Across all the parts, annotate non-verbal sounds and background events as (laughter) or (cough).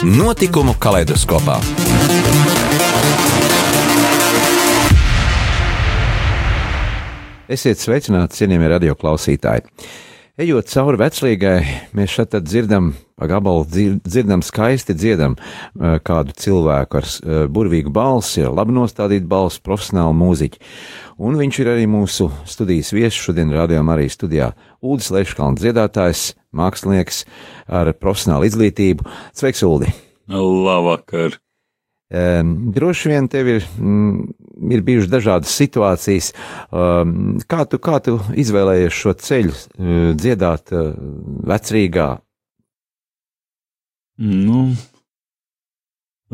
Notikumu kaleidoskopā. Esiet sveicināti, cienījamie radioklausītāji! Ejot cauri veclīgai, mēs šeit dzirdam, pa gabalu dzirdam skaisti dziedam eh, kādu cilvēku ar eh, burvīgu balsi, ar labi nostādītu balsi, profesionālu mūziķu. Un viņš ir arī mūsu studijas viesis šodien rādījām arī studijā Ulris Leškalns dziedātājs, mākslinieks ar profesionālu izglītību. Sveiks, Uldi! Labvakar! Droši vien tev ir, mm, ir bijušas dažādas situācijas. Kā, tu, kā tu izvēlējies šo ceļu, uh, dziedāt uh, vecrīgā? Nu,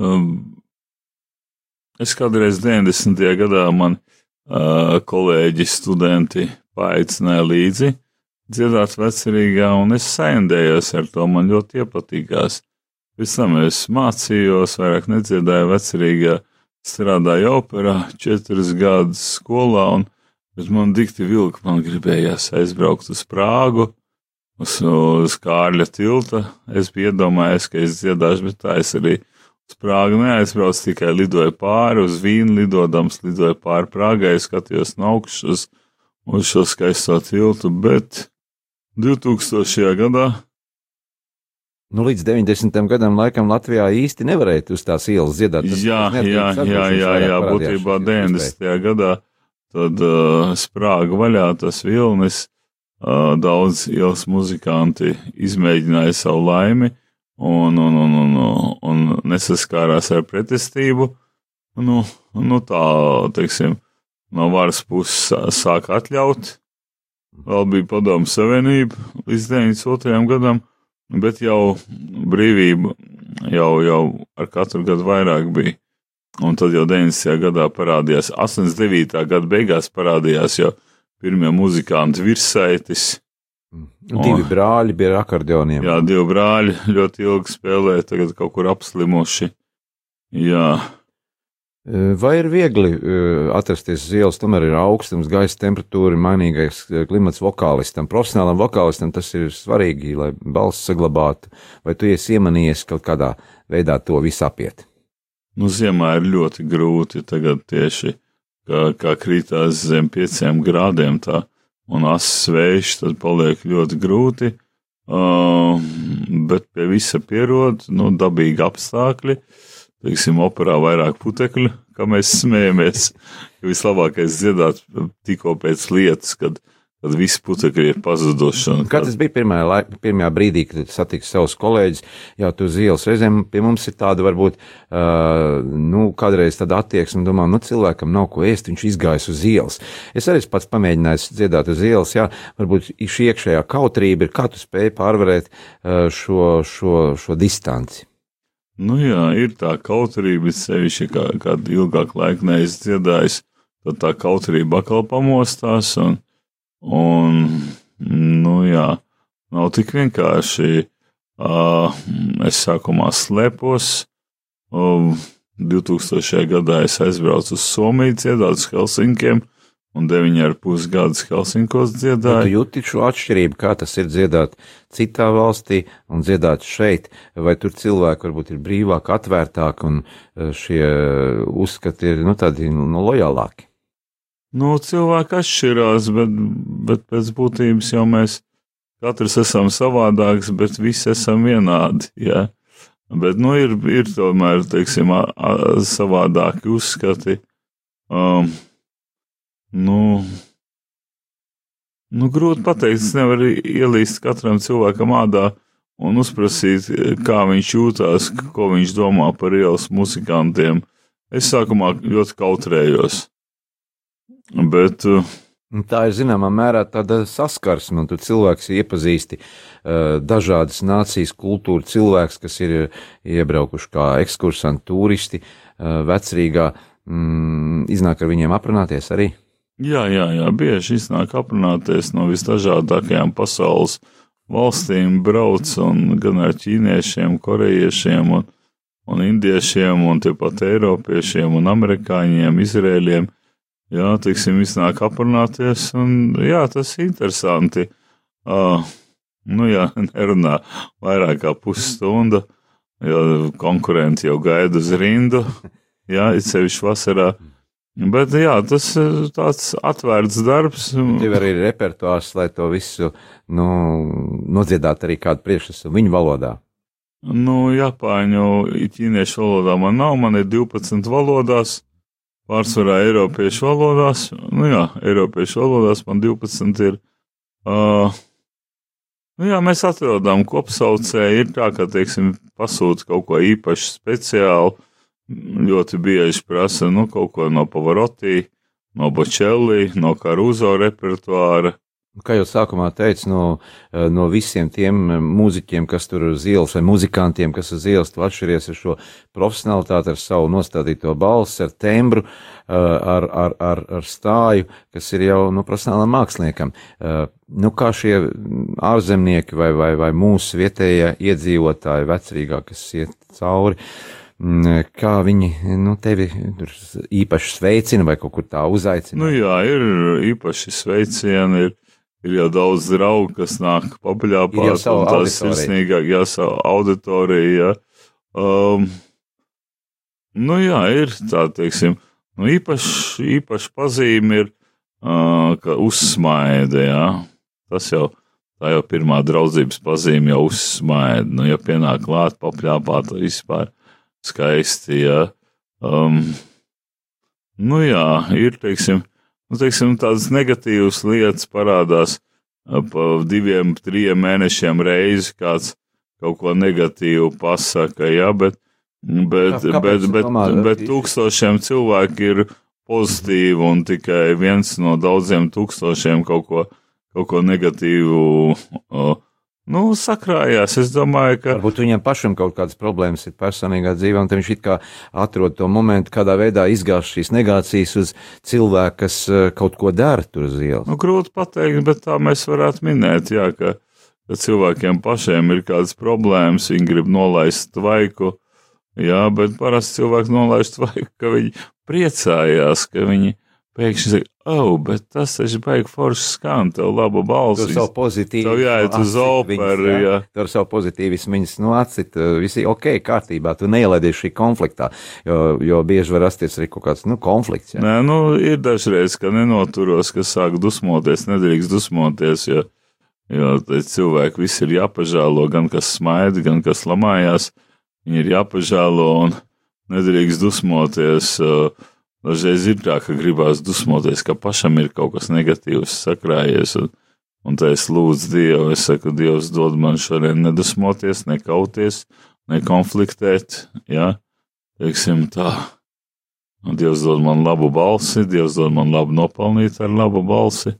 um, es kādreiz 90. gadā man uh, kolēģi, studenti paaicināja līdzi dziedāt vecrīgā, un es saindējos ar to, man ļoti iepatīkās. Pēc tam es mācījos, vairāk nedziedāju vecerīgā, strādāju operā, četras gadus skolā, un bet man dikti vilka, man gribējās aizbraukt uz Prāgu, uz, uz Kārļa tilta. Es biju iedomājies, ka es dziedāšu, bet tā es arī uz Prāgu neaizbraucu, tikai lidoju pāri uz Vīnu, lidodams, lidoju pāri Prāgai, skatījos no augšas uz, uz šo skaisto tiltu, bet 2000. gadā Nu, līdz 90. gadam laikam Latvijā īsti nevarēja uz tās ielas dziedāt. Tas, jā, tas jā, jā, jā, jā, būtībā 90. gadā tad uh, sprāga vaļā tas vilnis, uh, daudz ielas muzikanti izmēģināja savu laimi un, un, un, un, un nesaskārās ar pretestību. Nu, nu tā, teiksim, no varas puses sāk atļaut. Vēl bija padomu savienība līdz 92. gadam bet jau brīvība jau, jau ar katru gadu vairāk bija. Un tad jau 90. gadā parādījās, 89. gada beigās parādījās jau pirmie muzikanti virsaitis. Divi un, brāļi bija ar akordioniem. Jā, divi brāļi ļoti ilgi spēlēja, tagad kaut kur apslimuši. Jā, Vai ir viegli atrasties uz ielas, tomēr ir augstums, gaisa temperatūra, mainīgais klimats vokālistam, profesionālam vokālistam tas ir svarīgi, lai balss saglabātu, vai tu esi iemanījies kaut kādā veidā to visu apiet? Nu, ziemā ir ļoti grūti tagad tieši, kā, kā krītās zem pieciem grādiem tā, un asas vējš, tad paliek ļoti grūti, uh, bet pie visa pierod, nu, dabīgi apstākļi. Uh, teiksim, operā vairāk putekļu, kā mēs smējamies. Vislabākais dziedāt tikko pēc lietas, kad, kad visi putekļi ir pazuduši. Kad tas bija pirmajā, laik, pirmajā brīdī, kad satiksi savus kolēģus, jau tu uz ielas reizēm pie mums ir tāda varbūt, uh, nu, kādreiz tāda attieksme, domā, nu, cilvēkam nav ko ēst, viņš izgājis uz ielas. Es arī pats pamēģināju dziedāt uz ielas, jā, varbūt šī iekšējā kautrība ir, kā tu spēji pārvarēt uh, šo, šo, šo distanci. Nu jā, ir tā kautrība, sevišķi kā, kādu ilgāku laiku neesmu dziedājis, tad tā kautrība atkal pamostās, un, un, nu jā, nav tik vienkārši. Uh, es sākumā slēpos, uh, 2000. gadā es aizbraucu uz Somiju dziedāt uz Helsinkiem, un deviņi ar pus gadus Helsinkos dziedāju. Tu jūti šo atšķirību, kā tas ir dziedāt citā valstī un dziedāt šeit, vai tur cilvēki varbūt ir brīvāk, atvērtāk un e, šie uzskati ir, nu, tādi, nu, nu lojālāki? Nu, cilvēki atšķirās, bet, bet pēc būtības jau mēs katrs esam savādāks, bet visi esam vienādi, jā. Bet, nu, ir, ir tomēr, teiksim, savādāki uzskati. Um, Nu, nu, grūti pateikt. Es nevaru ielīst katram cilvēkam ādā un uzprasīt, kā viņš jūtas, ko viņš domā par ielas muzikantiem. Es sākumā ļoti kautrējos. Bet, Tā ir zināmā mērā tāda saskarsme, un tu cilvēks iepazīsti uh, dažādas nācijas kultūru, cilvēks, kas ir iebraukuši kā ekskursanti, turisti, uh, vecrīgā, mm, iznāk ar viņiem aprunāties arī. Jā, jā, jā, bieži iznāk aprunāties no visdažādākajām pasaules valstīm, brauc un gan ar ķīniešiem, korejiešiem un, un indiešiem, un tepat eiropiešiem un amerikāņiem, izrēļiem jā, teiksim, iznāk aprunāties, un jā, tas ir interesanti. Uh, nu, jā, (laughs) nerunā vairāk kā pusstundu, jo konkurenti jau gaida uz rindu, jā, it sevišķi vasarā. Bet, jā, tas ir tāds atvērts darbs. Tev arī ir repertuārs, lai to visu, nu, nodziedāt arī kādu priekšnesumu viņu valodā. Nu, japāņu, ķīniešu valodā man nav, man ir 12 valodās pārsvarā Eiropiešu valodās. Nu jā, Eiropiešu valodās man 12 ir. Uh, nu jā, mēs atrodam kopsaucēju. Ir tā, ka, teiksim, pasūta kaut ko īpaši speciālu. Ļoti bieži prasa, nu, kaut ko no Pavarotī, no Bočelli, no Karuzo repertuāra. Kā jau sākumā teicu, no, eh, no visiem tiem eh, mūziķiem, kas tur uz ielas, vai muzikantiem, kas uz ielas, tu atšķiries ar šo profesionalitāti, ar savu nostādīto balsi, ar tembru, eh, ar, ar, ar, ar stāju, kas ir jau nu, profesionālam māksliniekam. Nu, kā šie ārzemnieki vai, vai, vai mūsu vietējie iedzīvotāji, vecrīgāk, kas iet cauri, mm, kā viņi nu, tevi īpaši sveicina vai kaut kur tā uzaicina? Nu jā, ir īpaši sveicieni. Ir ir jau daudz draugu, kas nāk pabeļāpāt, un tas sirsnīgāk, jā, savu auditoriju, jā. Um, nu jā, ir tā, teiksim, nu īpaši, īpaši pazīme ir, uh, ka uzsmaida, jā. Tas jau, tā jau pirmā draudzības pazīme jau uzsmaida, nu, ja pienāk klāt papļāpāt vispār skaisti, jā. Um, nu jā, ir, teiksim, nu, teiksim, tādas negatīvas lietas parādās pa diviem, trim mēnešiem reizi kāds kaut ko negatīvu pasaka, jā, bet, bet, Kā, bet, bet, bet, bet tūkstošiem cilvēku ir pozitīvi un tikai viens no daudziem tūkstošiem kaut ko, kaut ko negatīvu uh, nu, sakrājās. Es domāju, ka. Varbūt viņam pašam kaut kādas problēmas ir personīgā dzīvē, un viņš it kā atrod to momentu, kādā veidā izgāzt šīs negācijas uz cilvēku, kas eh, kaut ko dara tur uz ielas. Nu, grūti pateikt, bet tā mēs varētu minēt, jā, ka, ka cilvēkiem pašiem ir kādas problēmas, viņi grib nolaist tvaiku, jā, bet parasti cilvēki nolaiž tvaiku, ka viņi priecājās, ka viņi pēkšņi saka, oh, bet tas taču beigas forši skan, tev laba balss. Tur savu pozitīvu. Tev jāiet uz operu, jā. jā. Tur savu pozitīvismu viņas, nu, atcit, visi ok, kārtībā, tu neielaidies šī konfliktā, jo, jo bieži var rasties arī kaut kāds, nu, konflikts. Jā. Nē, nu, ir dažreiz, ka nenoturos, ka sāk dusmoties, nedrīkst dusmoties, jo, jo cilvēki visi ir jāpažālo, gan kas smaida, gan kas lamājās, viņi ir jāpažālo un nedrīkst dusmoties. Uh, Dažreiz ir tā, ka gribās dusmoties, ka pašam ir kaut kas negatīvs sakrājies, un, un tā es lūdzu Dievu, es saku, Dievs dod man šodien nedusmoties, nekauties, nekonfliktēt, jā, teiksim tā. Un Dievs dod man labu balsi, Dievs dod man labu nopelnīt ar labu balsi.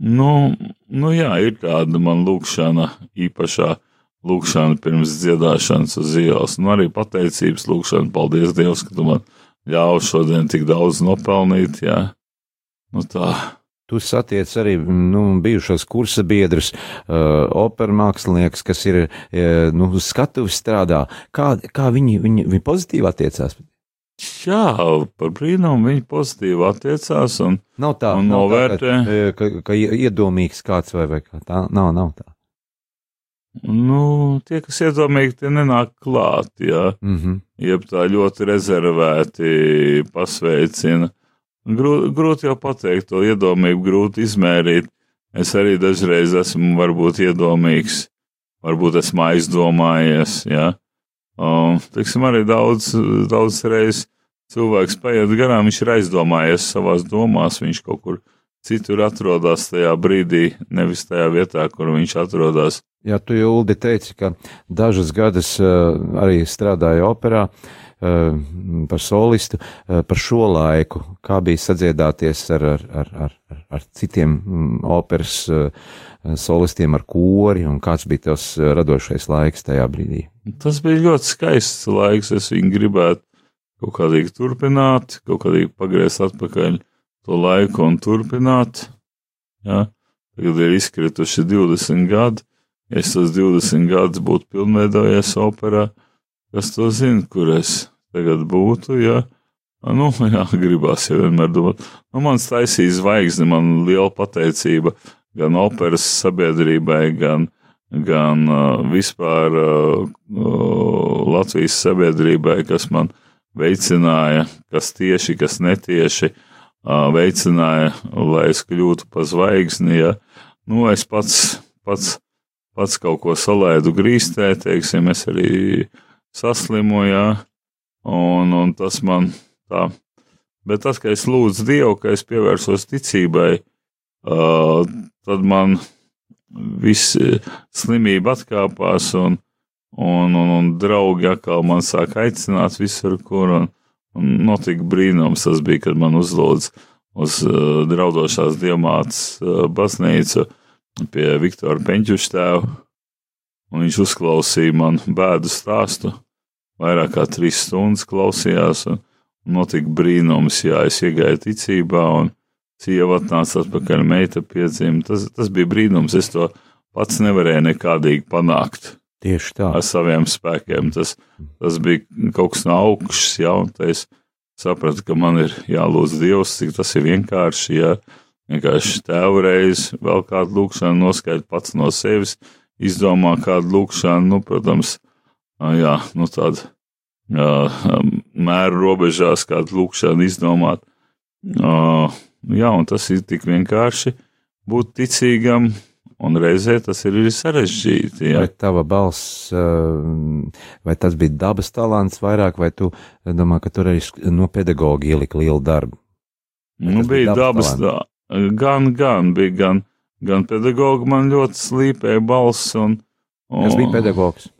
Nu, nu jā, ir kāda man lūkšana, īpašā lūkšana pirms dziedāšanas uz ielas, un arī pateicības lūkšana, paldies Dievs, ka tu man ļauj šodien tik daudz nopelnīt. Jā. Nu, tā. Tu satiec arī nu, bijušos kursa biedrus, uh, operas mākslinieks, kas ir uh, nu, uz skatuves strādā. Kā, kā viņi, viņi, viņi pozitīvi attiecās? Jā, par brīnumu viņi pozitīvi attiecās un, nav tā, un nav novērtē. Tā, ka, ka, ka iedomīgs kāds vai, vai kā tā. Nav, nav tā. Nu, tie, kas iedomīgi, tie nenāk klāt, jā. Mm -hmm. Jeb tā ļoti rezervēti pasveicina. Grūti, grūti jau pateikt, to iedomību grūti izmērīt. Es arī dažreiz esmu varbūt iedomīgs, varbūt esmu aizdomājies, jā. Um, teiksim, arī daudz, daudz reizes cilvēks paiet garām, viņš ir aizdomājies savās domās, viņš kaut kur citur atrodas tajā brīdī, nevis tajā vietā, kur viņš atrodas. Jā, tu jau Uldi teici, ka dažas gadus uh, arī strādāja operā uh, par solistu, uh, par šo laiku, kā bija sadziedāties ar, ar, ar, ar, ar citiem um, operas solistiem, ar kori, un kāds bija tas radošais laiks tajā brīdī? Tas bija ļoti skaists laiks, es viņu gribētu kaut kādīgi turpināt, kaut kādīgi pagriezt atpakaļ to laiku un turpināt. Ja? Tagad ir izkrituši 20 gadi, ja es tos 20 gadus būtu pilnveidojies operā, kas to zina, kur es tagad būtu, ja? Nu, (laughs) jā, gribās jau vienmēr domāt. Nu, mans taisīs zvaigzne, man liela pateicība gan operas sabiedrībai, gan, gan uh, vispār uh, Latvijas sabiedrībai, kas man veicināja, kas tieši, kas netieši uh, veicināja, lai es kļūtu pa zvaigzni. Ja? Nu, es pats, pats pats kaut ko salaidu grīstē, teiksim, es arī saslimu, jā, un, un tas man tā. Bet tas, ka es lūdzu Dievu, ka es pievērsos ticībai, uh, tad man viss slimība atkāpās, un, un, un, un draugi atkal man sāk aicināt visur, kur, un, un notika brīnums. Tas bija, kad man uzlūdz uz uh, draudošās diamātas uh, baznīcu, pie Viktora Peņķuša tēva, un viņš uzklausīja man bēdu stāstu. Vairāk kā trīs stundas klausījās, un notika brīnums, jā, es iegāju ticībā, un sieva atnāca atpakaļ, meita piedzima. Tas, tas bija brīnums, es to pats nevarēju nekādīgi panākt. Tieši tā. Ar saviem spēkiem. Tas, tas bija kaut kas no augšas, jā, un es sapratu, ka man ir jālūdz Dievs, cik tas ir vienkārši, jā. Ja vienkārši tēvu reizi vēl kādu lūkšanu noskaidrot pats no sevis, izdomā kādu lūkšanu, nu, protams, jā, nu, tādu mēru robežās kādu lūkšanu izdomāt. Jā, un tas ir tik vienkārši būt ticīgam, un reizē tas ir arī sarežģīti. Jā. Vai tava balss, vai tas bija dabas talants vairāk, vai tu domā, ka tur arī no pedagoga ielika lielu darbu? Vai nu, bija dabas, dabas Gan, gan bija gan, gan pedagogi man ļoti slīpēja balss un. un Kas bija pedagogs?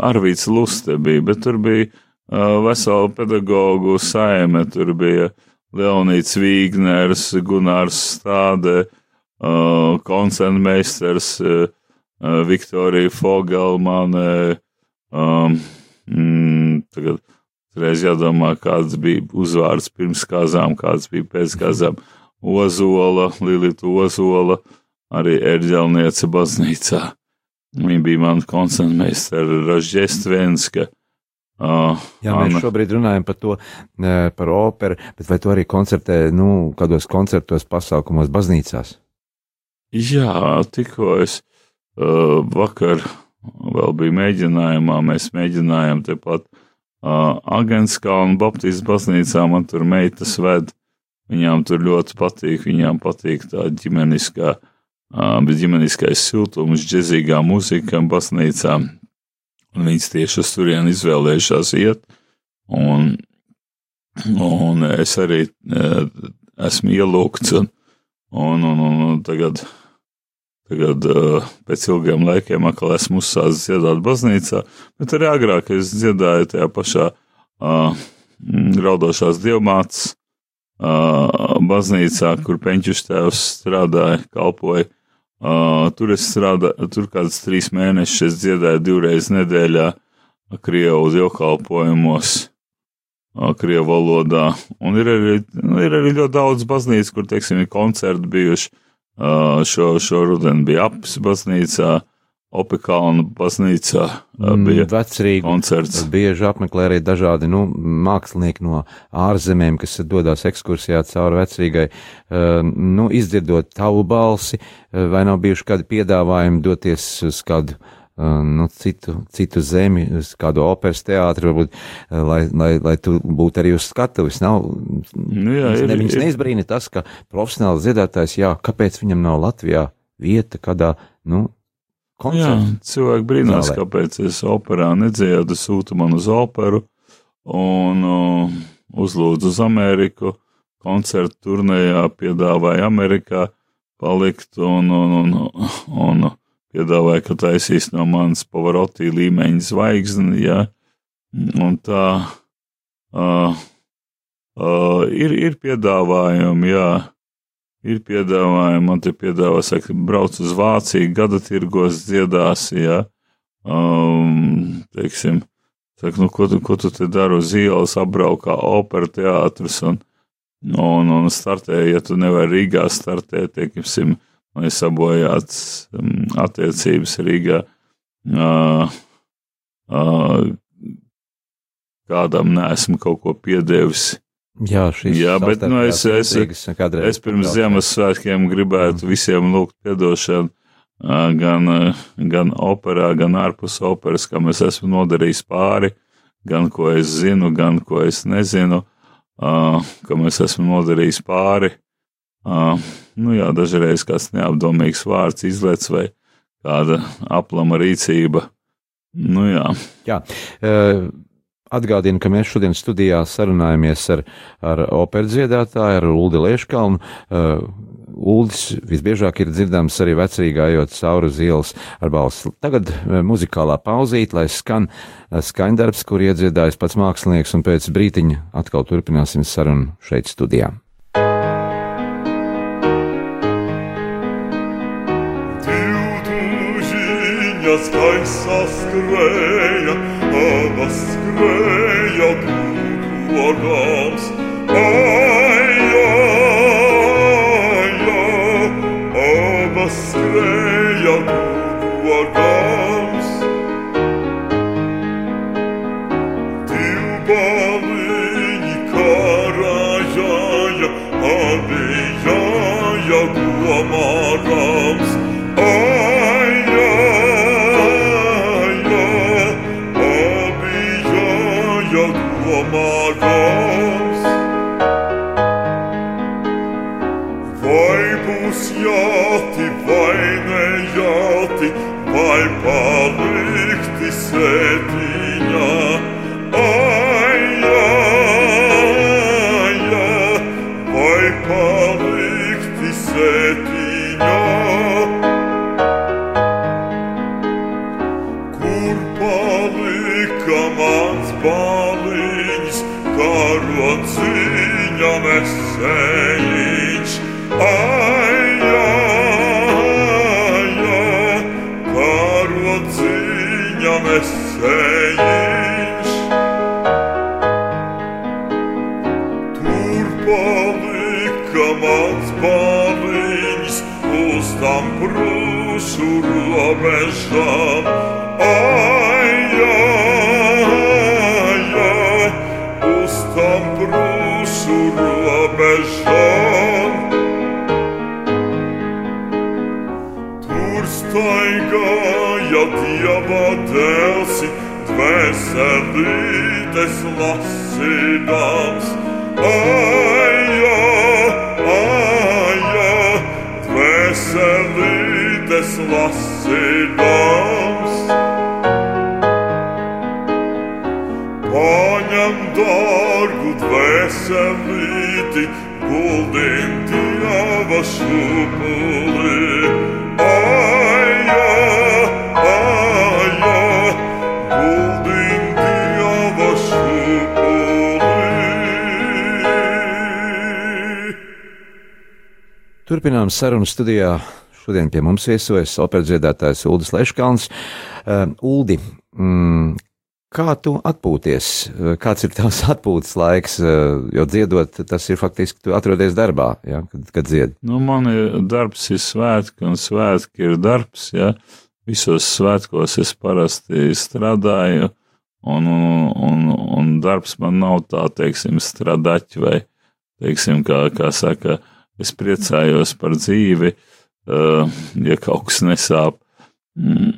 Arvīts Luste bija, bet tur bija uh, vesela pedagogu saime, tur bija Leonīts Vīgners, Gunārs Stādē, uh, koncertmeisters uh, Viktorija Fogelmane, um, mm, tagad reiz jādomā, kāds bija uzvārds pirms kāzām, kāds bija pēc kāzām. Ozola, Lilita Ozola, arī ērģelniece baznīcā. Viņa bija mans koncertmeistara Ražģestvenska. Uh, Jā, mēs Anna. šobrīd runājam par to, par operu, bet vai tu arī koncertē, nu, kādos koncertos, pasākumos, baznīcās? Jā, tikko es uh, vakar vēl biju mēģinājumā, mēs mēģinājām tepat uh, Agenskalnu Baptistu baznīcā, man tur meitas ved Viņām tur ļoti patīk, viņām patīk tā ģimeniskā, bet ģimeniskais siltums, džezīgā mūzika, baznīcā. Un viņas tieši uz turieni izvēlējušās iet. Un, un es arī esmu ielūgts, un, un, un, un tagad, tagad pēc ilgiem laikiem atkal esmu uzsācis dziedāt baznīcā, bet arī agrāk es dziedāju tajā pašā uh, raudošās dievmātes uh, baznīcā, kur Peņķis tēvs strādāja, kalpoja. Uh, tur es strādāju, tur kādas trīs mēnešus es dziedāju divreiz nedēļā Krievu dievkalpojumos, uh, Krievu valodā. Un ir arī, ir arī ļoti daudz baznīcas, kur, teiksim, ir koncerti bijuši. Uh, šo, šo rudeni bija apsi baznīcā, Opekalna baznīcā mm, bija vecrīgi koncerts. Bieži apmeklē arī dažādi nu, mākslinieki no ārzemēm, kas dodas ekskursijā cauri vecrīgai, nu, izdzirdot tavu balsi, vai nav bijuši kādi piedāvājumi doties uz kādu nu, citu, citu zemi, uz kādu operas teātri, varbūt, lai, lai, lai tu būtu arī uz skatuves. Nav, nu, jā, ir, ne, viņas ir. neizbrīna tas, ka profesionāls dziedātājs, jā, kāpēc viņam nav Latvijā vieta kādā, nu, koncerts. Jā, cilvēki brīnās, Zālē. kāpēc es operā nedziedu, sūta man uz operu un uh, uzlūdzu uz Ameriku koncertu turnējā piedāvāja Amerikā palikt un, un, un, un piedāvāja, ka taisīs no manas Pavarotti līmeņa zvaigzni, jā, un tā uh, uh, ir, ir piedāvājumi, jā, ir piedāvājumi, man te piedāvā, saka, brauc uz Vāciju, gada tirgos dziedās, jā, um, teiksim, saka, nu, ko tu, ko tu te dari uz ielas, apbraukā opera teātrus un, un, un startē, ja tu nevari Rīgā startēt, teiksim, lai sabojāts um, attiecības Rīgā, uh, uh, kādam neesmu kaut ko piedevis, Jā, Jā, bet nu, es, es, es pirms Ziemassvētkiem gribētu mm. visiem lūgt piedošanu gan, gan operā, gan ārpus operas, kam es esmu nodarījis pāri, gan ko es zinu, gan ko es nezinu, kam es esmu nodarījis pāri. Nu jā, dažreiz kāds neapdomīgs vārds izlec vai kāda aplama rīcība. Nu jā. Jā. Uh Atgādinu, ka mēs šodien studijā sarunājamies ar, ar operas dziedātāju, ar Uldi Lieškalnu. Uh, Uldis visbiežāk ir dzirdams arī vecrīgā ejot cauri uz ielas ar balsi. Tagad uh, muzikālā pauzīt, lai skan uh, skaņdarbs, kur iedziedājas pats mākslinieks, un pēc brītiņa atkal turpināsim sarunu šeit studijā. Voskreja, a Voskreja, du, du, du, Turpinām sarunu studijā. Šodien pie mums viesojas operas dziedātājs Uldis Leškalns. Uh, Uldi, mm, kā tu atpūties? Uh, kāds ir tavs (laughs) atpūtas laiks? Uh, jo dziedot, tas ir faktiski, tu atrodies darbā, ja, kad, kad dzied. Nu, man ir darbs ir svētki, un svētki ir darbs, ja. Visos svētkos es parasti strādāju, un, un, un, darbs man nav tā, teiksim, stradaķi vai, teiksim, kā, kā saka, uh, Es priecājos par dzīvi, uh, ja kaut kas nesāp. Mm.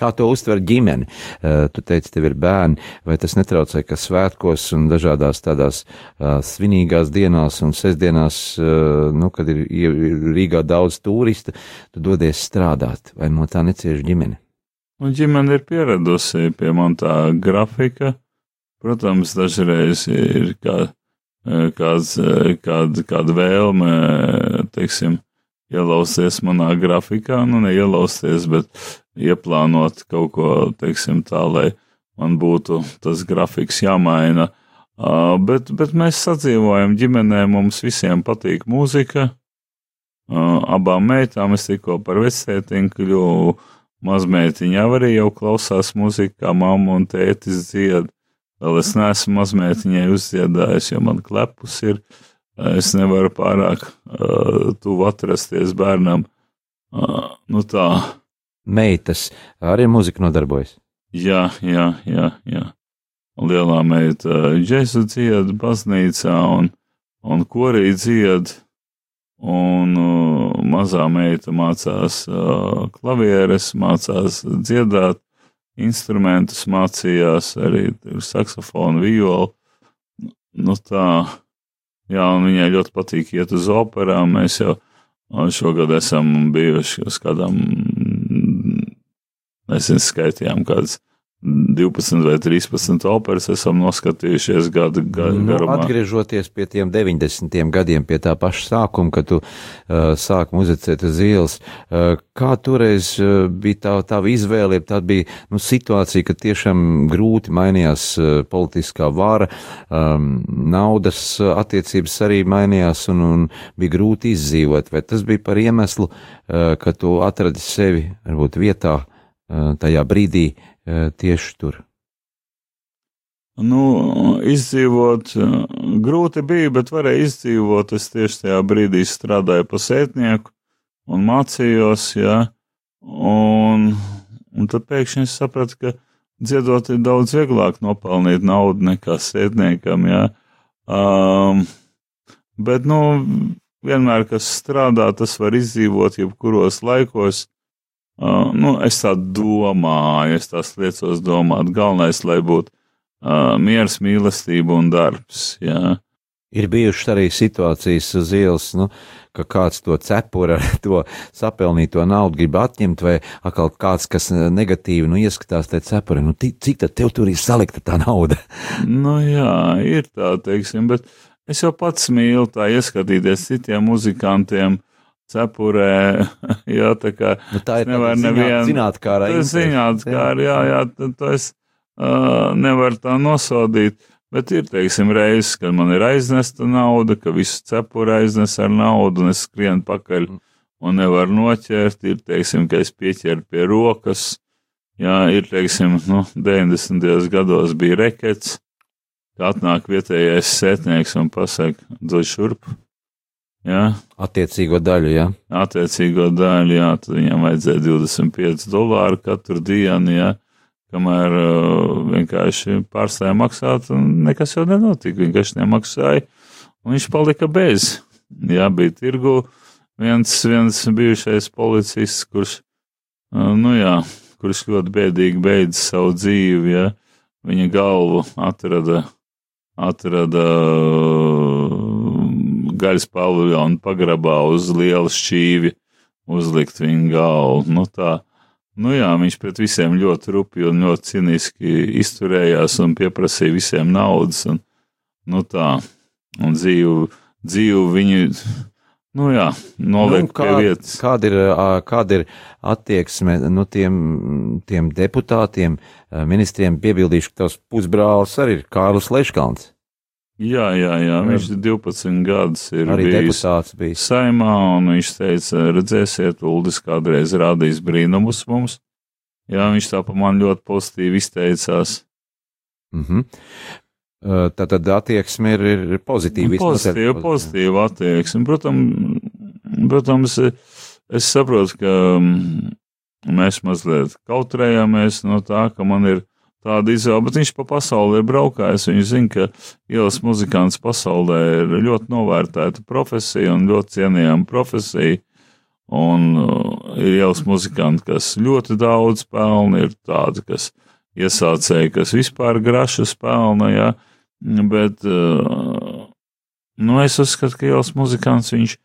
Kā to uztver ģimene? Uh, tu teici, tev ir bērni, vai tas netraucē, ka svētkos un dažādās tādās uh, svinīgās dienās un sestdienās, nu, kad ir, Rīgā daudz turistu, tu dodies strādāt, vai no tā necieš ģimene? Un ģimene ir pieradusi pie man tā grafika. Protams, dažreiz ir kā kāds, kāda, kāda vēlme, teiksim, ielausties manā grafikā, nu, neielausties, bet ieplānot kaut ko, teiksim, tā, lai man būtu tas grafiks jāmaina. Uh, bet, bet mēs sadzīvojam ģimenē, mums visiem patīk mūzika. Uh, abām meitām es tikko par vecētiņu kļuvu. Mazmeitiņa arī jau klausās mūziku, kā mamma un tētis dzied. Vēl es neesmu mazmeitiņai uzdziedājis, jo man klepus ir. Es nevaru pārāk uh, tuvu atrasties bērnam. Uh, nu tā. Meitas arī mūzika nodarbojas. Jā, jā, jā. jā. Lielā meita džēzu dzied baznīcā un, un korī dzied, un uh, mazā meita mācās uh, klavieres, mācās dziedāt, instrumentus mācījās, arī saksofonu, violu. Nu tā, jā, un viņai ļoti patīk iet uz operām. Mēs jau šogad esam bijuši uz kādām, nezinu, skaitījām kādas 12 vai 13 operas esam noskatījušies gadu ga, nu, garumā. Atgriežoties pie tiem 90. gadiem, pie tā paša sākuma, kad tu uh, sāki muzicēt uz ielas, uh, kā toreiz uh, bija tā, tā izvēle, tā bija nu, situācija, ka tiešām grūti mainījās uh, politiskā vara, um, naudas uh, attiecības arī mainījās un, un bija grūti izdzīvot. Vai tas bija par iemeslu, uh, ka tu atradi sevi varbūt vietā uh, tajā brīdī, uh, tieši tur? Nu, izdzīvot grūti bija, bet varēja izdzīvot. Es tieši tajā brīdī strādāju pa sētnieku un mācījos, jā. Un, un tad pēkšņi es sapratu, ka dziedot ir daudz vieglāk nopelnīt naudu nekā sētniekam, jā. Um, bet, nu, vienmēr, kas strādā, tas var izdzīvot jebkuros laikos. Uh, nu, es tā domāju, es tās liecos domāt. Galvenais, lai būtu uh, miers, mīlestība un darbs. Jā. Ir bijušas arī situācijas uz ielas, nu, ka kāds to cepura, (laughs) to sapelnīto naudu grib atņemt, vai atkal kāds, kas negatīvi nu, ieskatās tajā cepurā. Nu, cik tad tev tur ir salikta tā nauda? (laughs) nu, jā, ir tā, teiksim, bet es jau pats mīlu tā ieskatīties citiem muzikantiem cepurē. (laughs) jā, tā kā nu, tā ir nevar nevienu. Zinātkārā. Tas zinātkārā, jā, jā, tad to es uh, nevaru tā nosodīt. Bet ir, teiksim, reizes, kad man ir aiznesta nauda, ka visu cepuru aiznes ar naudu un es skrienu pakaļ mm. un nevaru noķert. Ir, teiksim, ka es pieķeru pie rokas. Jā, ir, teiksim, nu, 90. gados bija rekets, ka atnāk vietējais sētnieks un pasaka, dod šurp. Jā. Attiecīgo daļu, jā. Attiecīgo daļu, jā, tad viņam vajadzēja 25 dolāru katru dienu, jā, kamēr uh, vienkārši pārstāja maksāt, un nekas jau nenotika, vienkārši nemaksāja, un viņš palika bez. Jā, bija tirgu viens, viens bijušais policists, kurš, uh, nu jā, kurš ļoti bēdīgi beidz savu dzīvi, jā, viņa galvu atrada, atrada uh, gaļas paviljonu pagrabā uz liela šķīvi uzlikt viņa galvu. Nu, tā, nu jā, viņš pret visiem ļoti rupi un ļoti ciniski izturējās un pieprasīja visiem naudas. Un, nu tā, un dzīvu, dzīvu viņu. Nu jā, noliek nu, kā, pie vietas. Kāda ir, kāda ir attieksme nu, tiem, tiem deputātiem, ministriem? Piebildīšu, ka tavs pusbrālis arī ir Kārlis Leškalns. Jā, jā, jā. viņš ir 12 gadus ir arī bijis deputāts bijis. saimā, un viņš teica, redzēsiet, Uldis kādreiz rādīs brīnumus mums. Jā, viņš tā pa man ļoti pozitīvi izteicās. Mm -hmm. Tā tad attieksme ir, ir pozitīva. Pozitīva, pozitīva attieksme. Protams, protams, es saprotu, ka mm, mēs mazliet kautrējamies no tā, ka man ir tāda izvēle, bet viņš pa pasauli ir braukājis. Viņš zina, ka ielas muzikants pasaulē ir ļoti novērtēta profesija un ļoti cienījama profesija. Un uh, ir ielas muzikanti, kas ļoti daudz pelna, ir tādi, kas iesācēji, kas vispār grašas pelna, ja, bet, uh, nu, es uzskatu, ka ielas muzikants viņš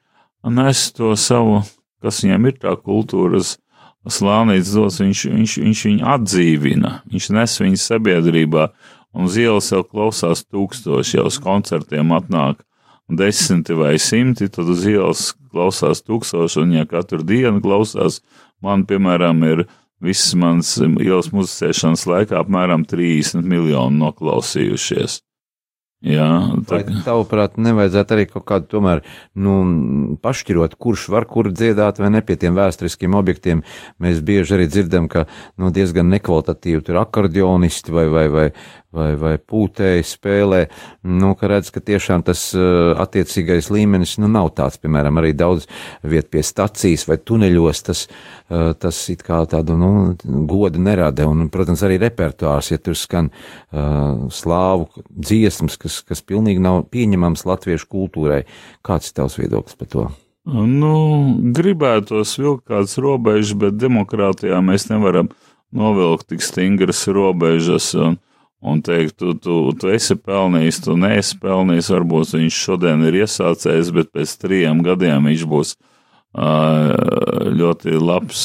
nes to savu, kas viņam ir tā kultūras slānīts dos, viņš, viņš, viņš viņu atdzīvina, viņš nes viņu sabiedrībā, un uz ielas jau klausās tūkstoši, jau uz koncertiem atnāk desmiti vai simti, tad uz ielas klausās tūkstoši, un ja katru dienu klausās, man, piemēram, ir visas manas ielas muzicēšanas laikā apmēram 30 miljoni noklausījušies. Jā, tā kā tavuprāt, nevajadzētu arī kaut kādu tomēr, nu, pašķirot, kurš var kur dziedāt vai ne pie tiem vēsturiskiem objektiem. Mēs bieži arī dzirdam, ka, nu, diezgan nekvalitatīvi tur akordionisti vai, vai, vai, vai, vai pūtēji spēlē, nu, ka redz, ka tiešām tas uh, attiecīgais līmenis, nu, nav tāds, piemēram, arī daudz viet pie stacijas vai tuneļos, tas, uh, tas it kā tādu, nu, godu nerada, un, protams, arī repertuārs, ja tur skan uh, slāvu dziesmas, kas, kas pilnīgi nav pieņemams latviešu kultūrai. Kāds ir tavs viedoklis par to? Nu, gribētos vilkt kādas robežas, bet demokrātijā mēs nevaram novilkt tik stingras robežas. Un, un teikt, tu, tu, tu esi pelnījis, tu neesi pelnījis. Varbūt viņš šodien ir iesācējis, bet pēc trijiem gadiem viņš būs ļoti labs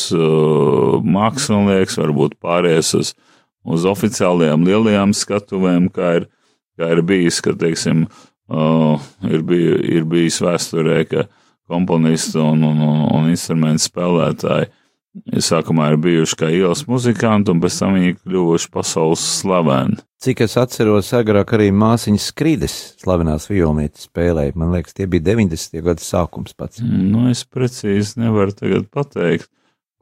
mākslinieks, varbūt pāries uz, uz oficiālajām lielajām skatuvēm, kā ir, kā ir bijis, ka, teiksim, ir, bij, ir bijis vēsturē, ka komponisti un, un, un, un instrumentu spēlētāji Sākumā ir bijuši kā ielas muzikanti, un pēc tam viņi kļuvuši pasaules slaveni. Cik es atceros, agrāk arī māsiņas skrīdes slavenās violnietes spēlēja. Man liekas, tie bija 90. gadu sākums pats. Nu, es precīzi nevaru tagad pateikt,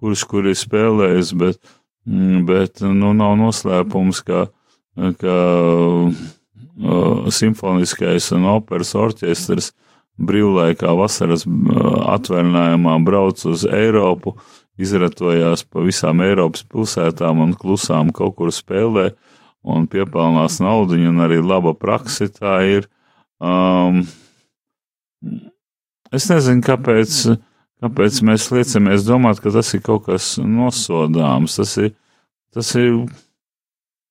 kurš kur ir spēlējis, bet, mm, bet nu, nav noslēpums, ka, ka uh, simfoniskais un operas orķestrs brīvlaikā vasaras atvaļinājumā brauc uz Eiropu izratojās pa visām Eiropas pilsētām un klusām kaut kur spēlē un piepelnās naudu, un arī laba praksa tā ir. Um, es nezinu, kāpēc, kāpēc mēs liecamies domāt, ka tas ir kaut kas nosodāms. Tas ir, tas ir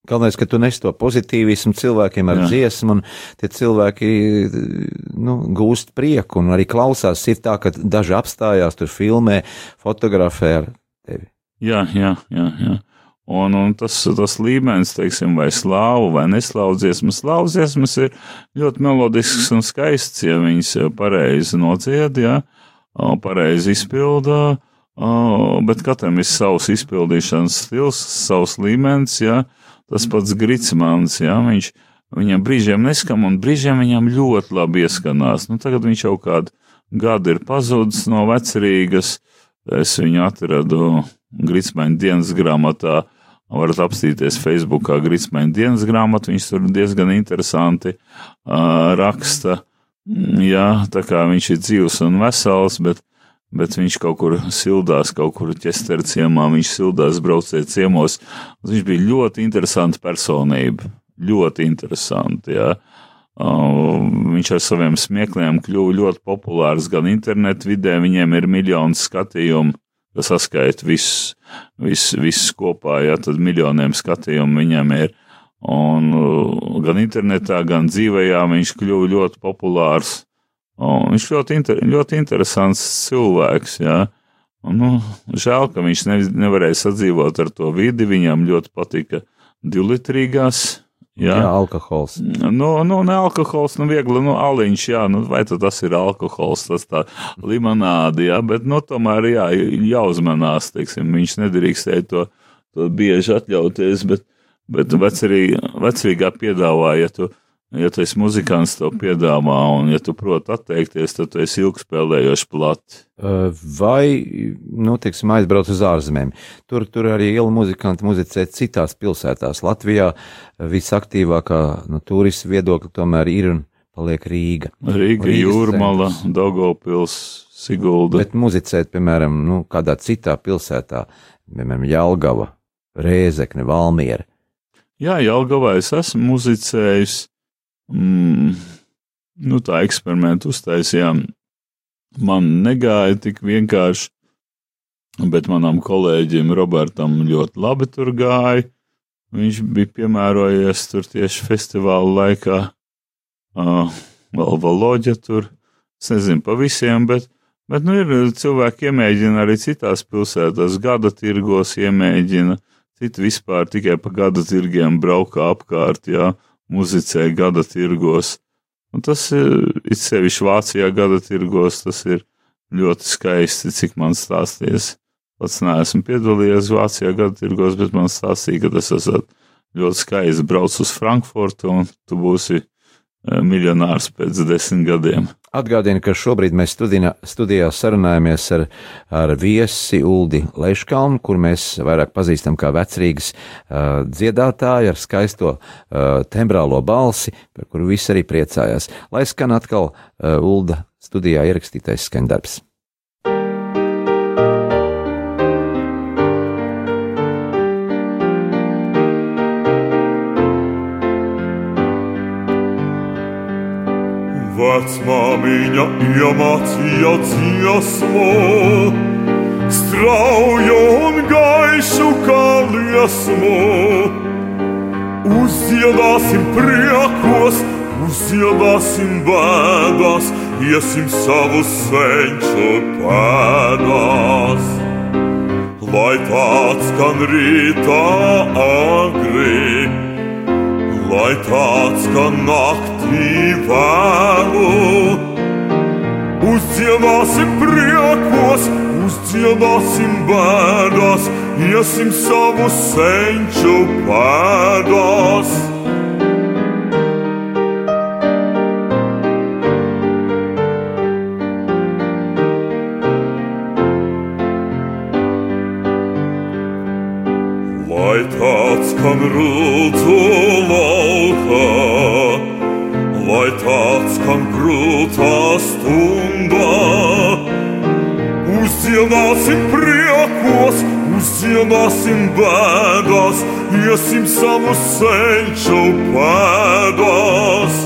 Galvenais, ka tu nes to pozitīvismu cilvēkiem ar Jā. dziesmu, un tie cilvēki nu, gūst prieku un arī klausās. Ir tā, ka daži apstājās, tur filmē, fotografē ar tevi. Jā, jā, jā. jā. Un, un tas, tas līmenis, teiksim, vai slāvu vai neslāvu dziesmas, slāvu dziesmas ir ļoti melodisks un skaists, ja viņas pareizi nocied, ja, pareizi izpildā, bet katram ir savs izpildīšanas stils, savs līmenis, ja, Tas pats Gritsmans, jā, viņš, viņam brīžiem neskam un brīžiem viņam ļoti labi ieskanās. Nu, tagad viņš jau kādu gadu ir pazudis no vecerīgas. Es viņu atradu Gritsmaņa dienas grāmatā. Varat apstīties Facebookā Gritsmaņa dienas grāmatu. Viņš tur diezgan interesanti uh, raksta. Jā, tā kā viņš ir dzīvs un vesels, bet bet viņš kaut kur sildās, kaut kur ķestera ciemā, viņš sildās braucē ciemos. Viņš bija ļoti interesanta personība, ļoti interesanti, jā. Uh, viņš ar saviem smiekliem kļuva ļoti populārs gan internetu vidē, viņiem ir miljoni skatījumu, kas saskaita visus, visus, visus kopā, jā, tad miljoniem skatījumu viņam ir. Un uh, gan internetā, gan dzīvējā viņš kļuva ļoti populārs. Un viņš ļoti, inter, ļoti interesants cilvēks. Jā. Un, nu, žēl, ka viņš ne, nevarēja sadzīvot ar to vidi. Viņam ļoti patika divlitrīgās. Jā, jā alkohols. Nu, nu, ne alkohols, nu, viegli, nu, aliņš, jā, nu, vai tas ir alkohols, tas tā limonāde, jā, bet, nu, tomēr, jā, jāuzmanās, teiksim, viņš nedrīkstēja to, to bieži atļauties, bet, bet vecerī, vecrīgā piedāvāja, ja tu Ja tu esi muzikants, tev piedāvā, un ja tu proti atteikties, tad tu esi ilgspēlējoši plati. Vai, nu, teiksim, aizbrauc uz ārzemēm. Tur, tur arī iela muzikanti muzicē citās pilsētās. Latvijā visaktīvākā no nu, turistu viedokļa tomēr ir un paliek Rīga. Rīga, Jūrmala, Dogopils, Sigulda. Bet muzicēt, piemēram, nu, kādā citā pilsētā, piemēram, Jelgava, Rēzekne, Valmiera. Jā, Jelgavā es esmu muzicējis mm, nu, tā eksperimentu uztaisījām. Man negāja tik vienkārši, bet manam kolēģim Robertam ļoti labi tur gāja. Viņš bija piemērojies tur tieši festivāla laikā. Uh, vēl valoģa tur, es nezinu pa visiem, bet, bet nu, ir cilvēki iemēģina arī citās pilsētās, gada tirgos iemēģina, citi vispār tikai pa gada tirgiem braukā apkārt, jā. Ja muzicē gada tirgos. Un tas ir, it sevišķi Vācijā gada tirgos, tas ir ļoti skaisti, cik man stāsties. Pats neesmu piedalījies Vācijā gada tirgos, bet man stāstīja, ka tas esat ļoti skaisti brauc uz Frankfurtu un tu būsi miljonārs pēc desmit gadiem. Atgādinu, ka šobrīd mēs studijā, studijā sarunājamies ar, ar viesi Uldi Leiškalnu, kur mēs vairāk pazīstam kā vecrīgas uh, dziedātāju ar skaisto uh, tembrālo balsi, par kuru visi arī priecājās. Lai skan atkal uh, Ulda studijā ierakstītais skandarbs. Vecmāmiņa iemācīja dziesmu, strauju un gaišu kā liesmu. Uzdziedāsim priekos, uzdziedāsim bēdās, iesim savu senču pēdās. Lai tāds skan rītā agri, lai tāds skan naktī vēlu. Uzdziedāsim priekos, uzdziedāsim bēdās, iesim savu senču pēdās. Lai tāds kam rūtu laukā, lai tāds kam grūtā stundā. Uzdziedāsim priekos, uzdziedāsim bēdās, iesim savu senču pēdās.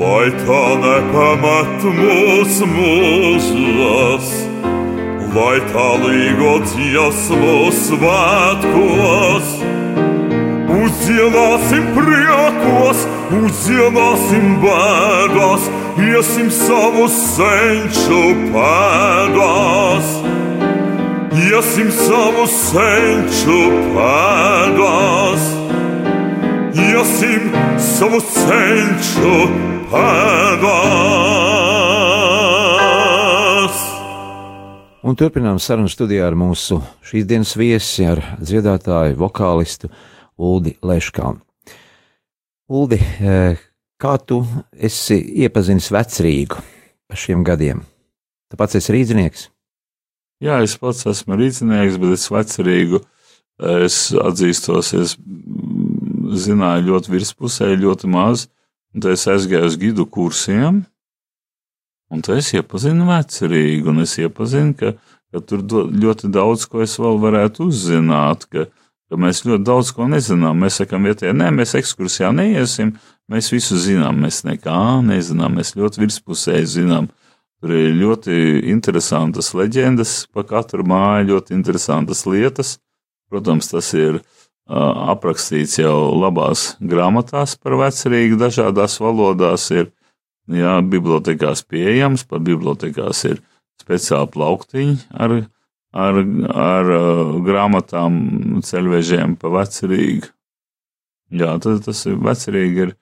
lai tā nepamet mūsu mūžos, lai tā līgo dziesmu svētkos. Uzdziedāsim priekos, uzdziedāsim bēdās, iesim savu senču pēdās. Iesim savu senču pēdās, iesim savu senču pēdās pēdās. Un turpinām sarunu studijā ar mūsu šīs dienas viesi, ar dziedātāju, vokālistu Uldi Leškānu. Uldi, eh, kā tu esi iepazinis vecrīgu pa šiem gadiem? Tu pats esi rīznieks? Jā, es pats esmu rīznieks, bet es vecrīgu, es atzīstos, es zināju ļoti virspusē, ļoti maz. Un tad es aizgāju uz gidu kursiem, un tad es iepazinu vecerīgu, un es iepazinu, ka, ka tur do, ļoti daudz ko es vēl varētu uzzināt, ka, ka mēs ļoti daudz ko nezinām. Mēs sakām, vietējā, nē, mēs ekskursijā neiesim, mēs visu zinām, mēs nekā nezinām, mēs ļoti virspusēji zinām. Tur ir ļoti interesantas leģendas pa katru māju, ļoti interesantas lietas. Protams, tas ir uh, aprakstīts jau labās grāmatās par vecerīgu, dažādās valodās ir jā, bibliotekās pieejams, par bibliotekās ir speciāli plauktiņi ar, ar, ar grāmatām ceļvežiem pa vecerīgu. Jā, tas, tas ir vecerīgi ir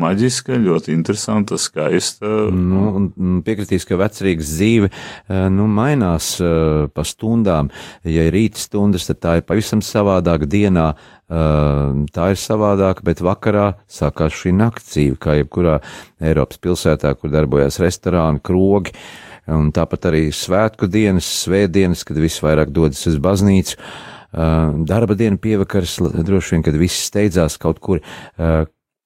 maģiska, ļoti interesanta, skaista. Nu, piekritīs, ka vecrīgas dzīve eh, nu, mainās uh, pa stundām. Ja ir rīta stundas, tad tā ir pavisam savādāka dienā. Uh, tā ir savādāka, bet vakarā sākās šī nakts dzīve, kā jebkurā Eiropas pilsētā, kur darbojas restorāni, krogi. Un tāpat arī svētku dienas, svētdienas, kad viss vairāk dodas uz baznīcu. Darba diena pievakars, droši vien, kad viss steidzās kaut kur.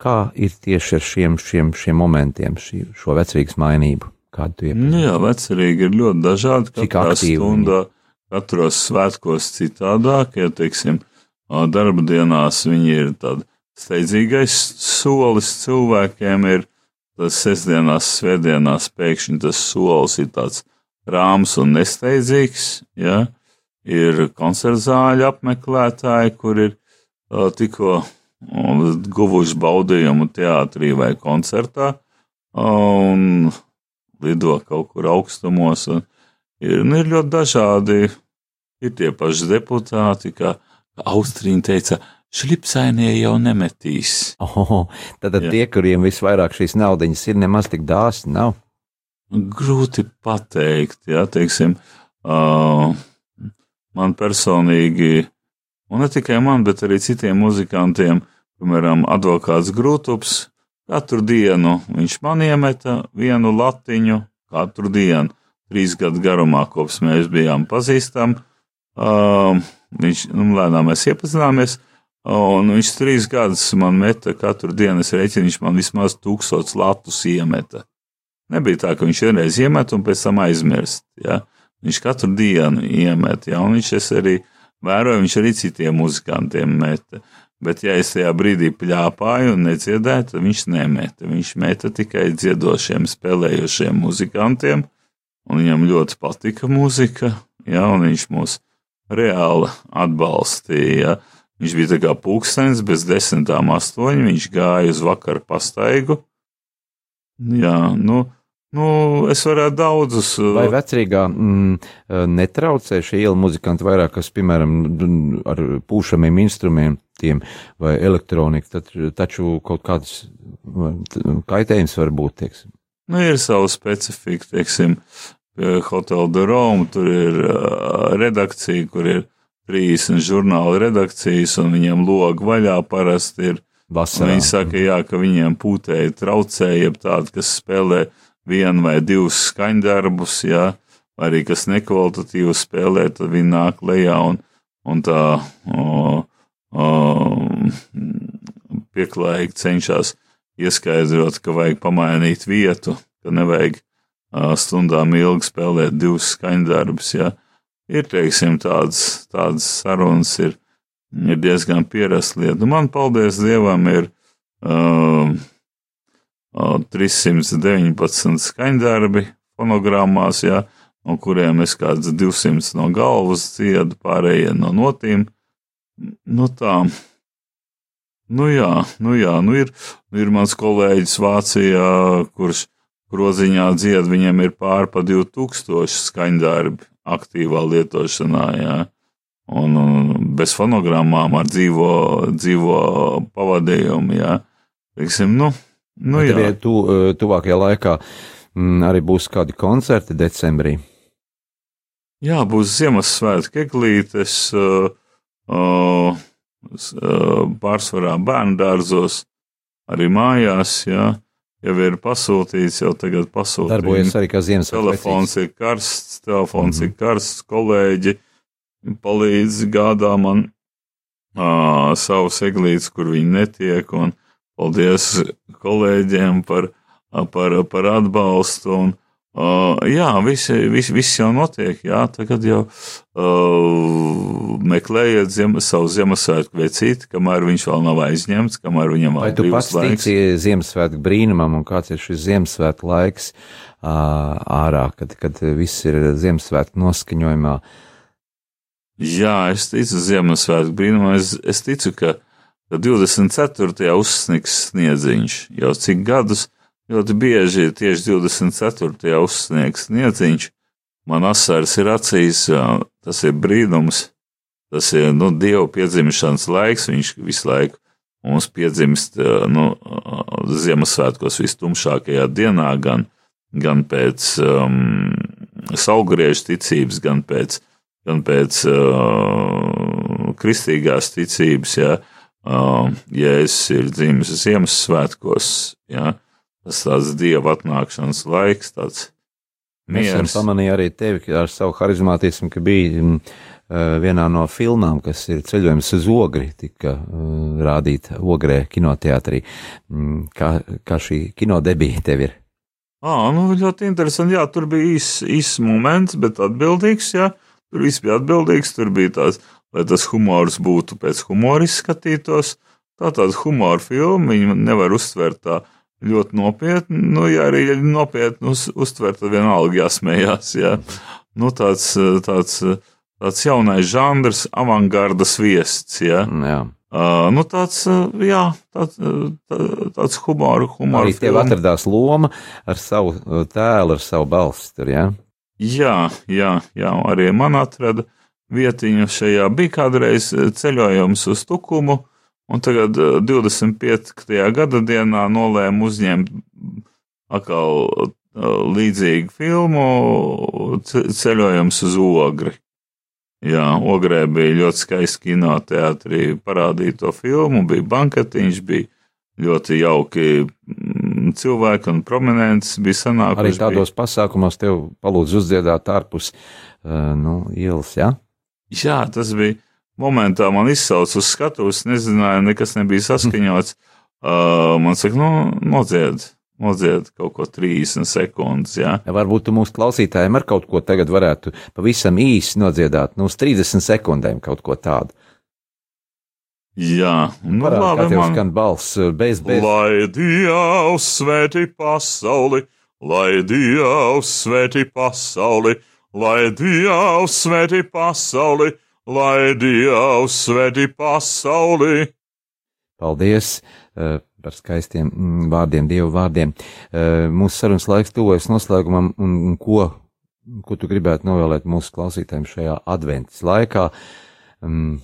Kā ir tieši ar šiem, šiem, šiem momentiem, šī, šo vecrīgas mainību? Kādu tu iepazīsti? Nu jā, vecrīgi ir ļoti dažādi. Cik aktīvi? Stundā, katros svētkos citādāk, ja, teiksim, darba dienās viņi ir tādi steidzīgais solis cilvēkiem ir, tas sestdienās, svētdienās pēkšņi tas solis ir tāds rāms un nesteidzīgs, ja, ir koncertzāļu apmeklētāji, kur ir uh, tikko guvuši baudījumu teātrī vai koncertā. Un lido kaut kur augstumos. Ir, nu, ir ļoti dažādi. Ir tie paši deputāti, kā Austrija teica, šlipsainie jau nemetīs. Oh, tad Jā. tie, kuriem visvairāk šīs naudiņas ir, nemaz tik dāsni nav. Grūti pateikt, jā, teiksim, uh, man personīgi, un ne tikai man, bet arī citiem muzikantiem, piemēram, advokāts Grūtups, katru dienu viņš man iemeta vienu latiņu, katru dienu, trīs gadu garumā, kopš mēs bijām pazīstami. Uh, viņš, nu, lēnām mēs iepazināmies, un viņš trīs gadus man meta katru dienu, es rēķinu, viņš man vismaz tūkstots latus iemeta. Nebija tā, ka viņš vienreiz iemet un pēc tam aizmirst. Ja? Viņš katru dienu iemet, ja? un viņš arī vēroja, viņš arī citiem muzikantiem meta. Bet, ja es tajā brīdī plāpāju un nedziedāju, tad viņš nemeta. Viņš meta tikai dziedošiem, spēlējošiem muzikantiem, un viņam ļoti patika muzika, ja? un viņš mūs reāli atbalstīja. Viņš bija tā kā pūkstens, bez desmitām astoņi, viņš gāja uz vakaru pastaigu. Jā, nu, Nu, es varētu daudzus. Uh, Vai vecrīgā mm, uh, netraucē šie ielu muzikanti vairāk, kas, piemēram, ar pūšamiem instrumentiem vai elektroniku, tad, taču kaut kāds kaitējums var būt, teiksim. Nu, ir savu specifiku, teiksim, Hotel de Rome, tur ir uh, redakcija, kur ir 30 žurnāla redakcijas, un viņiem logi vaļā parasti ir. Vasarā. Viņi saka, jā, ka viņiem pūtēji traucēja, jeb tādi, kas spēlē vienu vai divus skaņdarbus, jā, arī kas nekvalitatīvi spēlē, tad viņi nāk lejā un, un tā o, o, pieklājīgi cenšas ieskaidrot, ka vajag pamainīt vietu, ka nevajag stundām ilgi spēlēt divus skaņdarbus. Ja. Ir, teiksim, tādas, tādas sarunas, ir, ir diezgan pierasta lieta. Nu, man, paldies Dievam, ir uh, 319 skaņdarbi fonogrammās, jā, no kuriem es kāds 200 no galvas dziedu, pārējie no notīm. Nu tā. Nu jā, nu jā, nu ir, nu ir mans kolēģis Vācijā, kurš groziņā dzied, viņam ir pār pa 2000 skaņdarbi aktīvā lietošanā, jā. Un, un bez fonogrammām ar dzīvo, dzīvo pavadījumu, jā. Teiksim, nu, Nu, jā, arī tu, eh, tuvākajā laikā m, mm, arī būs kādi koncerti decembrī. Jā, būs Ziemassvētku eglītes, uh, uh, pārsvarā bērnu dārzos, arī mājās. Jā. Jau ir pasūtīts, jau tagad pasūtīts. Darbojas arī kā Ziemassvētku. Telefons ir karsts, telefons mm -hmm. ir karsts, kolēģi palīdz gādā man uh, savus eglītes, kur viņi netiek. Un, Paldies kolēģiem par, par, par atbalstu. Un, Uh, jā, viss vis, vis jau notiek. Jā, tagad jau uh, meklējiet ziem, savu Ziemassvētku vecīti, kamēr viņš vēl nav aizņemts, kamēr viņam vēl ir brīvs laiks. Vai tu pats Ziemassvētku brīnumam un kāds ir šis Ziemassvētku laiks uh, ārā, kad, kad viss ir Ziemassvētku noskaņojumā? Jā, es ticu Ziemassvētku brīnumam. Es, es ticu, ka Tad 24. uzsnigs sniedziņš jau cik gadus ļoti bieži tieši 24. uzsniegs sniedziņš. Man asars ir acīs, tas ir brīnums, tas ir nu, Dieva piedzimšanas laiks, viņš visu laiku mums piedzimst nu, Ziemassvētkos vistumšākajā dienā, gan, gan pēc um, saulgriežu ticības, gan pēc, gan pēc uh, kristīgās ticības. Ja. Jēzus ir dzimis Ziemassvētkos, ja, tas tāds dieva atnākšanas laiks, tāds miers. Es pamanīju arī tevi ar savu harizmātismu, ka bija mm, vienā no filmām, kas ir ceļojums uz ogri, tika rādīta ogrē kinoteātrī. Mm, kā, kā šī kinodebija tev ir? Ā, nu ļoti interesanti, jā, tur bija īs, īs moments, bet atbildīgs, jā, tur viss bija atbildīgs, tur bija tās lai tas humors būtu pēc humora izskatītos. Tā tāda humora filma, viņi nevar uztvert tā ļoti nopietni. Nu, ja arī nopietni uz, uztver, tad vienalga jāsmējās. Jā. Nu, tāds, tāds, tāds jaunais žanrs, avangardas viests. Jā. Jā. Uh, nu tāds, uh, jā, tāds, uh, tā- tāds humora, humora. Arī tev atradās loma ar savu uh, tēlu, ar savu balsi tur, jā? Jā, jā, jā, arī man atrada vietiņu šajā. Bija kādreiz eh, ceļojums uz Tukumu, un tagad eh, 25. gada dienā nolēmu uzņemt atkal eh, līdzīgu filmu ce- ceļojums uz Ogri. Jā, Ogrē bija ļoti skaisti kinoteātrī parādīt to filmu, bija banketiņš, bija ļoti jauki mm, cilvēki un prominents bija sanākuši. Arī bija- tādos pasākumos tev palūdz uzdziedāt ārpus nu, ielas, jā? Jā, tas bija momentā, man izsauca uz skatuves, nezināju, nekas nebija saskaņots. Uh, man saka, nu, nodzied, nodzied kaut ko 30 sekundes, jā. Varbūt mūsu klausītājiem ar kaut ko tagad varētu pavisam īsi nodziedāt, nu, uz 30 sekundēm kaut ko tādu. Jā, nu, Parādi, kā labi, tev man. skan balss uh, bez, bez. Lai Dievs svētī pasauli, lai Dievs svētī pasauli, lai Dievs svētī pasauli, lai Dievs svētī pasauli. Paldies uh, par skaistiem mm, vārdiem, Dievu vārdiem. Uh, mūsu sarunas laiks tuvojas noslēgumam, un, un ko, ko tu gribētu novēlēt mūsu klausītājiem šajā adventas laikā? Um,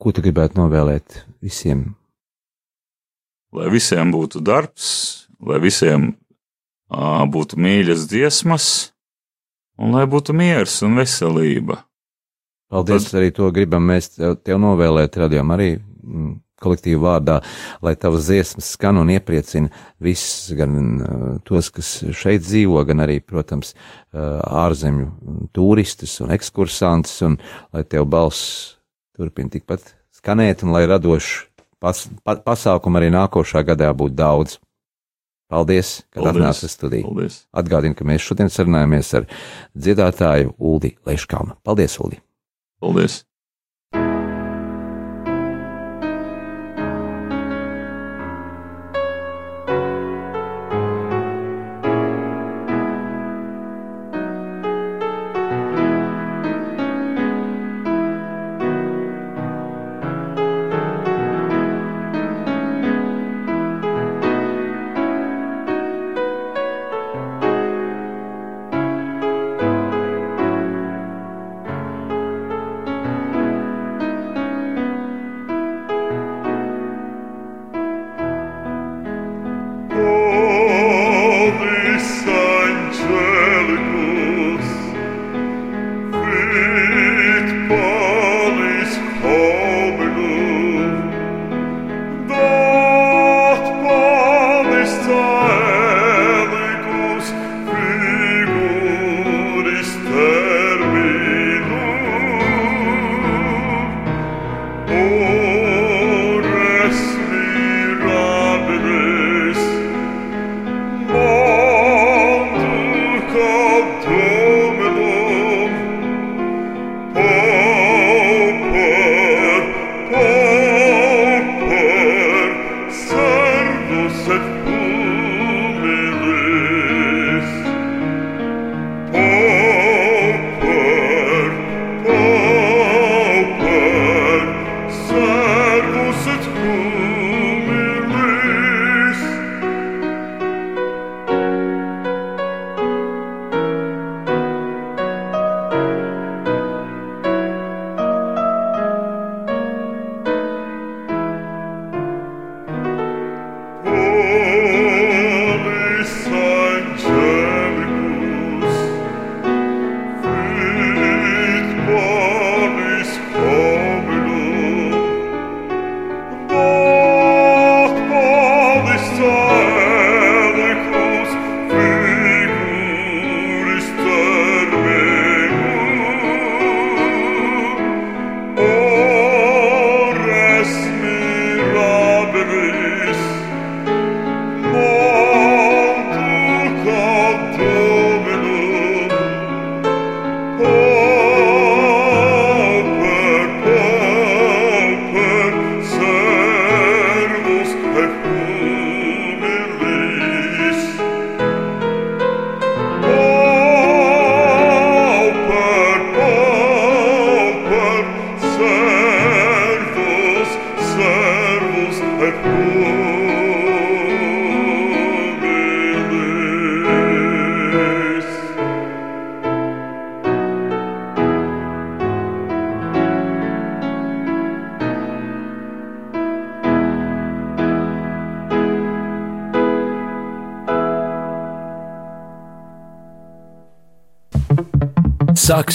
ko tu gribētu novēlēt visiem? Lai visiem būtu darbs, lai visiem uh, būtu mīļas dziesmas, un lai būtu miers un veselība. Paldies, Tad- arī to gribam mēs tev, novēlēt, radījām arī mm, kolektīvu vārdā, lai tavas dziesmas skan un iepriecina visus, gan uh, tos, kas šeit dzīvo, gan arī, protams, uh, ārzemju turistus un ekskursantus, un lai tev balss turpina tikpat skanēt, un lai radoši pas, pa, pasākumu arī nākošā gadā būtu daudz. Paldies, ka uz studiju. Paldies! Atgādinu, ka mēs šodien sarunājamies ar dziedātāju Uldi Leiškalnu. Paldies, Uldi! Paldies!